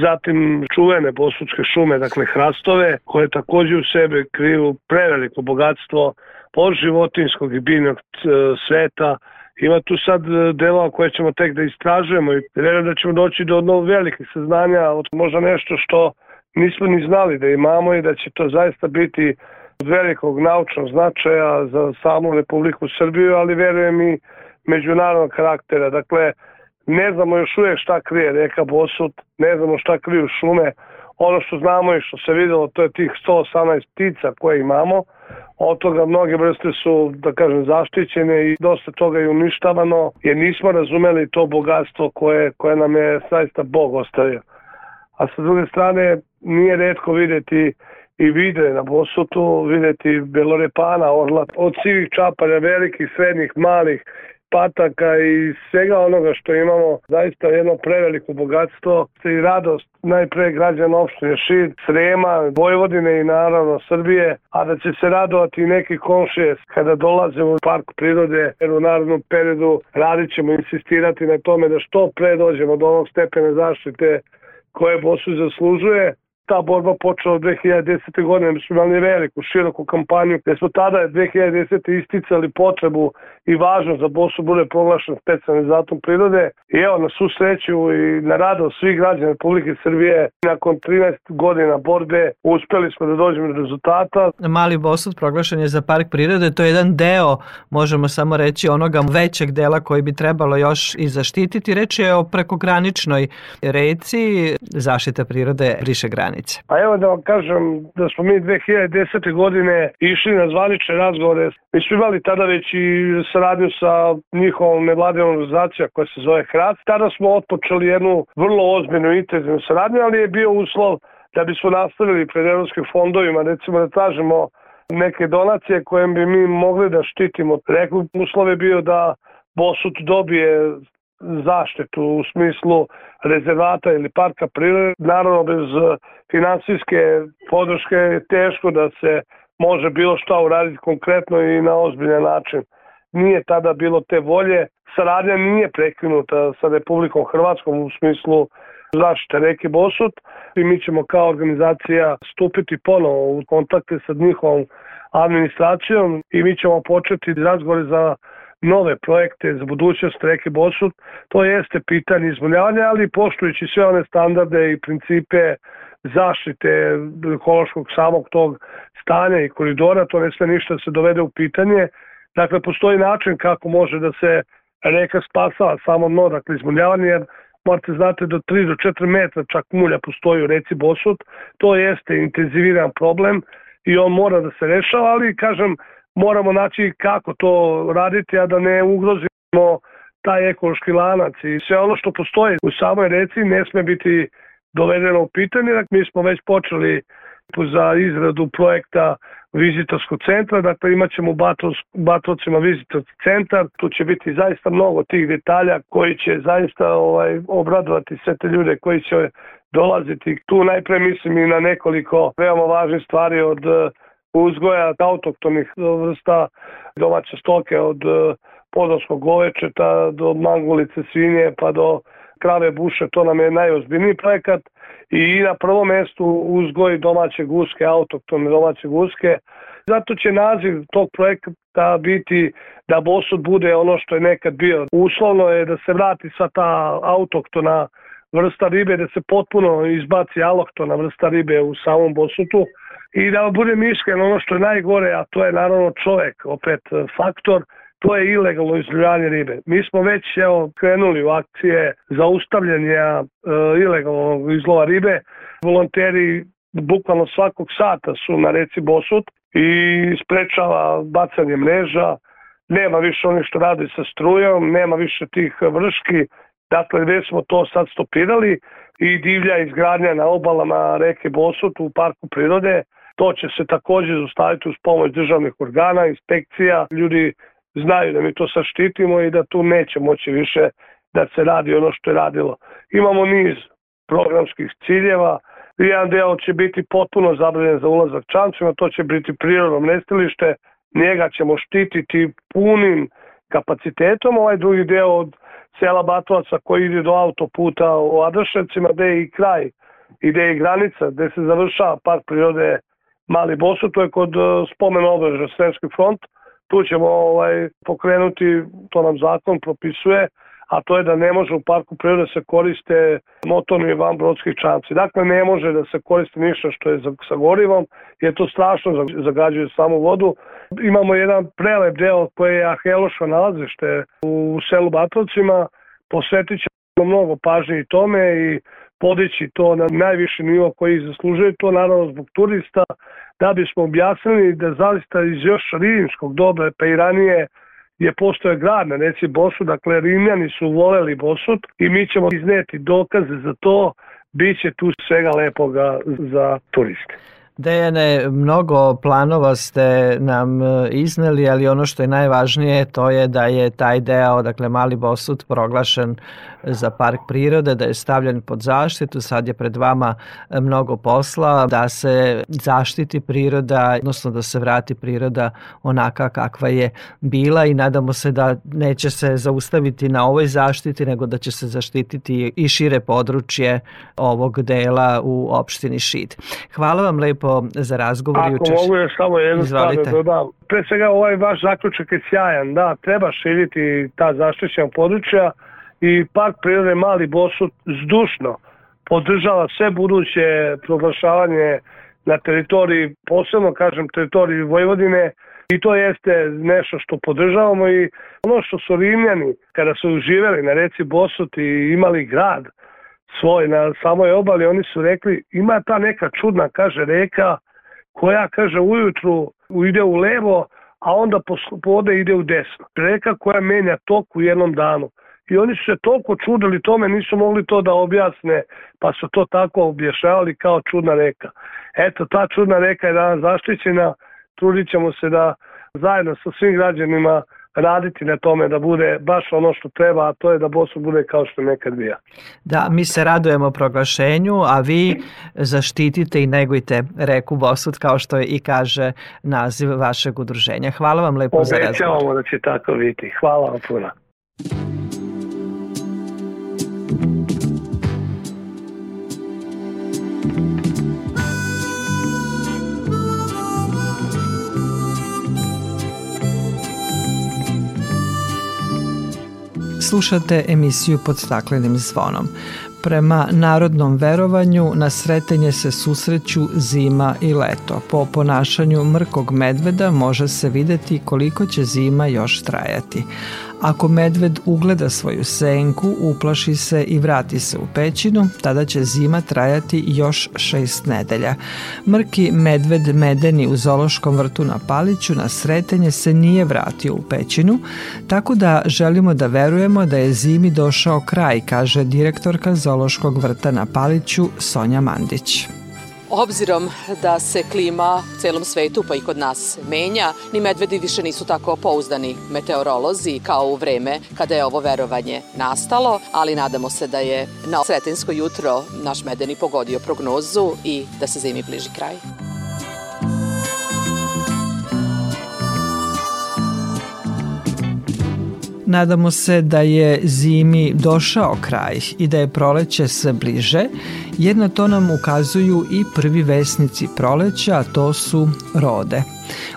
zatim čuvene bosutske šume, dakle hrastove, koje takođe u sebe kriju preveliko bogatstvo od životinskog i biljnog e, sveta, Ima tu sad e, delova koje ćemo tek da istražujemo i vjerujem da ćemo doći do mnogo velikih saznanja od možda nešto što nismo ni znali da imamo i da će to zaista biti od velikog naučnog značaja za samu Republiku Srbiju, ali verujem i međunarodnog karaktera. Dakle, Ne znamo još uvijek šta krije reka Bosut, ne znamo šta kriju šume. Ono što znamo i što se videlo, to je tih 118 ptica koje imamo. Od toga mnoge vrste su, da kažem, zaštićene i dosta toga je uništavano, jer nismo razumeli to bogatstvo koje, koje nam je saista Bog ostavio. A sa druge strane, nije redko videti i vide na Bosutu, videti belorepana, orla, od sivih čapara, velikih, srednjih, malih, pataka i svega onoga što imamo, zaista jedno preveliko bogatstvo i radost najpre građana opštine Šid, Srema, Vojvodine i naravno Srbije, a da će se radovati i neki komšije kada dolaze u park prirode, jer u narodnom periodu radit ćemo insistirati na tome da što pre dođemo do onog stepene zaštite koje Bosu zaslužuje, ta borba počela od 2010. godine, mi smo imali veliku, široku kampanju, gde smo tada 2010. isticali potrebu i važnost za Bosu bude proglašen specijalni zatom prirode. I evo, na svu sreću i na rado svih građana Republike Srbije, nakon 13 godina borbe, uspeli smo da dođemo do rezultata. Mali Bosut proglašen je za park prirode, to je jedan deo, možemo samo reći, onoga većeg dela koji bi trebalo još i zaštititi. Reč je o prekograničnoj reci, zaštita prirode briše granice granice. Pa evo da vam kažem da smo mi 2010. godine išli na zvanične razgovore. Mi smo imali tada već i saradnju sa njihovom nevladinom organizacija koja se zove HRAC. Tada smo otpočeli jednu vrlo ozbiljnu intenzivnu saradnju, ali je bio uslov da bismo nastavili pred evropskim fondovima, recimo da tražimo neke donacije koje bi mi mogli da štitimo. Rekao, uslov je bio da Bosut dobije zaštitu u smislu rezervata ili parka prirode. Naravno, bez e, finansijske podrške je teško da se može bilo šta uraditi konkretno i na ozbiljan način. Nije tada bilo te volje. Saradnja nije prekinuta sa Republikom Hrvatskom u smislu zaštite reke Bosut i mi ćemo kao organizacija stupiti ponovo u kontakte sa njihovom administracijom i mi ćemo početi razgovore za nove projekte za budućnost reke Bosut, to jeste pitanje izvoljavanja, ali poštujući sve one standarde i principe zaštite ekološkog samog tog stanja i koridora, to ne sve ništa da se dovede u pitanje. Dakle, postoji način kako može da se reka spasava samo dno, dakle izvoljavanje, jer morate znate do 3 do 4 metra čak mulja postoji u reci Bosut, to jeste intenziviran problem i on mora da se rešava, ali kažem, moramo naći kako to raditi, a da ne ugrozimo taj ekološki lanac i sve ono što postoji u samoj reci ne sme biti dovedeno u pitanje. Dakle, mi smo već počeli za izradu projekta vizitorskog centra, dakle imat ćemo u Batrovcima vizitorski centar, tu će biti zaista mnogo tih detalja koji će zaista ovaj, obradovati sve te ljude koji će dolaziti. Tu najpre mislim i na nekoliko veoma važnih stvari od uzgoja autoktonih vrsta domaće stoke od e, podorskog govečeta do mangulice svinje pa do krave buše, to nam je najozbiljniji projekat i na prvom mestu uzgoj domaće guske, autoktone domaće guske. Zato će naziv tog projekta biti da bosut bude ono što je nekad bio. Uslovno je da se vrati sva ta autoktona vrsta ribe, da se potpuno izbaci alohtona vrsta ribe u samom bosutu i da budem iskren, ono što je najgore, a to je naravno čovek, opet faktor, to je ilegalno izljivanje ribe. Mi smo već evo, krenuli u akcije zaustavljanja e, ilegalnog izlova ribe. Volonteri bukvalno svakog sata su na reci Bosut i sprečava bacanje mreža, nema više onih što radi sa strujom, nema više tih vrški, dakle već smo to sad stopirali i divlja izgradnja na obalama reke Bosut u parku prirode, to će se takođe zostaviti uz pomoć državnih organa, inspekcija, ljudi znaju da mi to sad štitimo i da tu neće moći više da se radi ono što je radilo. Imamo niz programskih ciljeva, jedan deo će biti potpuno zabranjen za ulazak čamcima, to će biti prirodno nestilište, njega ćemo štititi punim kapacitetom, ovaj drugi deo od sela Batovaca koji ide do autoputa u Adraševcima, gde je i kraj, i gde je granica, gde se završava park prirode Mali Bosu, to je kod e, spomen obreža Sremski front, tu ćemo ovaj, pokrenuti, to nam zakon propisuje, a to je da ne može u parku prirode da se koriste motorni van brodski čamci. Dakle, ne može da se koristi ništa što je sa gorivom, jer to strašno zagađuje samu vodu. Imamo jedan prelep deo koji je Ahelošo nalazište u selu Batrovcima, posvetit ćemo mnogo pažnje i tome i podići to na najviši nivo koji zaslužuje to, naravno zbog turista, da bismo objasnili da zaista iz još rimskog doba, pa i ranije, je postoje grad na reci Bosu, dakle Rimljani su voleli Bosut i mi ćemo izneti dokaze za to, bit će tu svega lepoga za turiste. Dejane, mnogo planova ste nam e, izneli, ali ono što je najvažnije to je da je taj deo, dakle Mali Bosut, proglašen za park prirode, da je stavljen pod zaštitu, sad je pred vama e, mnogo posla, da se zaštiti priroda, odnosno da se vrati priroda onaka kakva je bila i nadamo se da neće se zaustaviti na ovoj zaštiti, nego da će se zaštititi i šire područje ovog dela u opštini Šid. Hvala vam lepo lepo za razgovor Ako. Ako mogu još samo jednu stvar da dodam. Pre svega ovaj vaš zaključak je sjajan. Da, treba širiti ta zaštićena područja i Park prirode Mali Bosut zdušno podržava sve buduće proglašavanje na teritoriji, posebno kažem teritoriji Vojvodine i to jeste nešto što podržavamo i ono što su Rimljani kada su živeli na reci Bosut i imali grad, svoj na samoj obali, oni su rekli ima ta neka čudna, kaže, reka koja, kaže, ujutru ide u levo, a onda pode ide u desno. Reka koja menja tok u jednom danu. I oni su se toliko čudili tome, nisu mogli to da objasne, pa su to tako objašnjavali kao čudna reka. Eto, ta čudna reka je danas zaštićena, trudit ćemo se da zajedno sa svim građanima raditi na tome da bude baš ono što treba, a to je da Bosut bude kao što nekad bija. Da, mi se radujemo proglašenju, a vi zaštitite i negujte reku Bosut kao što je i kaže naziv vašeg udruženja. Hvala vam lepo Obećavamo za razgovor. Obećavamo da će tako biti. Hvala vam puno. Slušate emisiju pod staklenim zvonom. Prema narodnom verovanju na sretenje se susreću zima i leto. Po ponašanju mrkog medveda može se videti koliko će zima još trajati. Ako medved ugleda svoju senku, uplaši se i vrati se u pećinu, tada će zima trajati još šest nedelja. Mrki medved medeni u zološkom vrtu na Paliću na sretenje se nije vratio u pećinu, tako da želimo da verujemo da je zimi došao kraj, kaže direktorka zološkog vrta na Paliću Sonja Mandić. Obzirom da se klima u celom svetu pa i kod nas menja, ni medvedi više nisu tako pouzdani meteorolozi kao u vreme kada je ovo verovanje nastalo, ali nadamo se da je na sretensko jutro naš medeni pogodio prognozu i da se zimi bliži kraj. Nadamo se da je zimi došao kraj i da je proleće sve bliže, jer na to nam ukazuju i prvi vesnici proleća, a to su rode.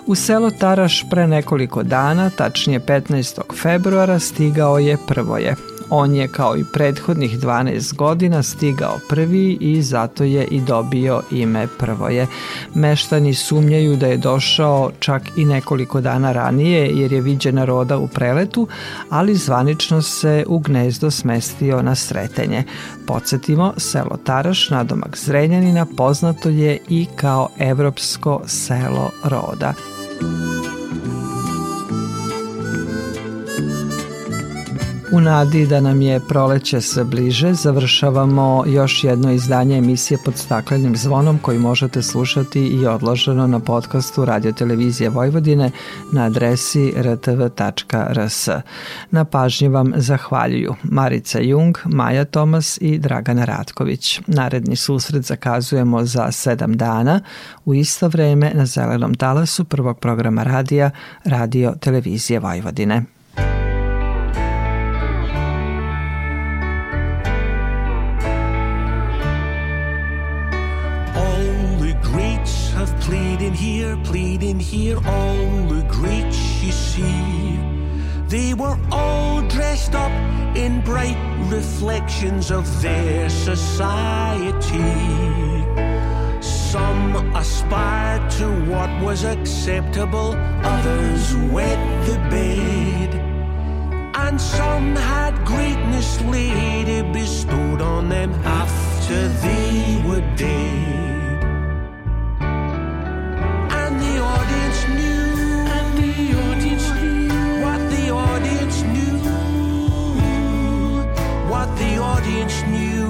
U selo Taraš pre nekoliko dana, tačnije 15. februara, stigao je prvoje. On je kao i prethodnih 12 godina stigao prvi i zato je i dobio ime Prvoje. Meštani sumnjaju da je došao čak i nekoliko dana ranije jer je viđena roda u preletu, ali zvanično se u gnezdo smestio na sretenje. Podsjetimo, selo Taraš, nadomak Zrenjanina, poznato je i kao evropsko selo roda. U nadi da nam je proleće sve bliže, završavamo još jedno izdanje emisije pod staklenim zvonom koji možete slušati i odloženo na podcastu Radio Televizije Vojvodine na adresi rtv.rs. Na pažnji vam zahvaljuju Marica Jung, Maja Tomas i Dragana Ratković. Naredni susret zakazujemo za sedam dana u isto vreme na zelenom talasu prvog programa radija Radio Televizije Vojvodine. Here, all the greats you see. They were all dressed up in bright reflections of their society. Some aspired to what was acceptable, others wet the bed. And some had greatness later bestowed on them after they were dead. Audience knew.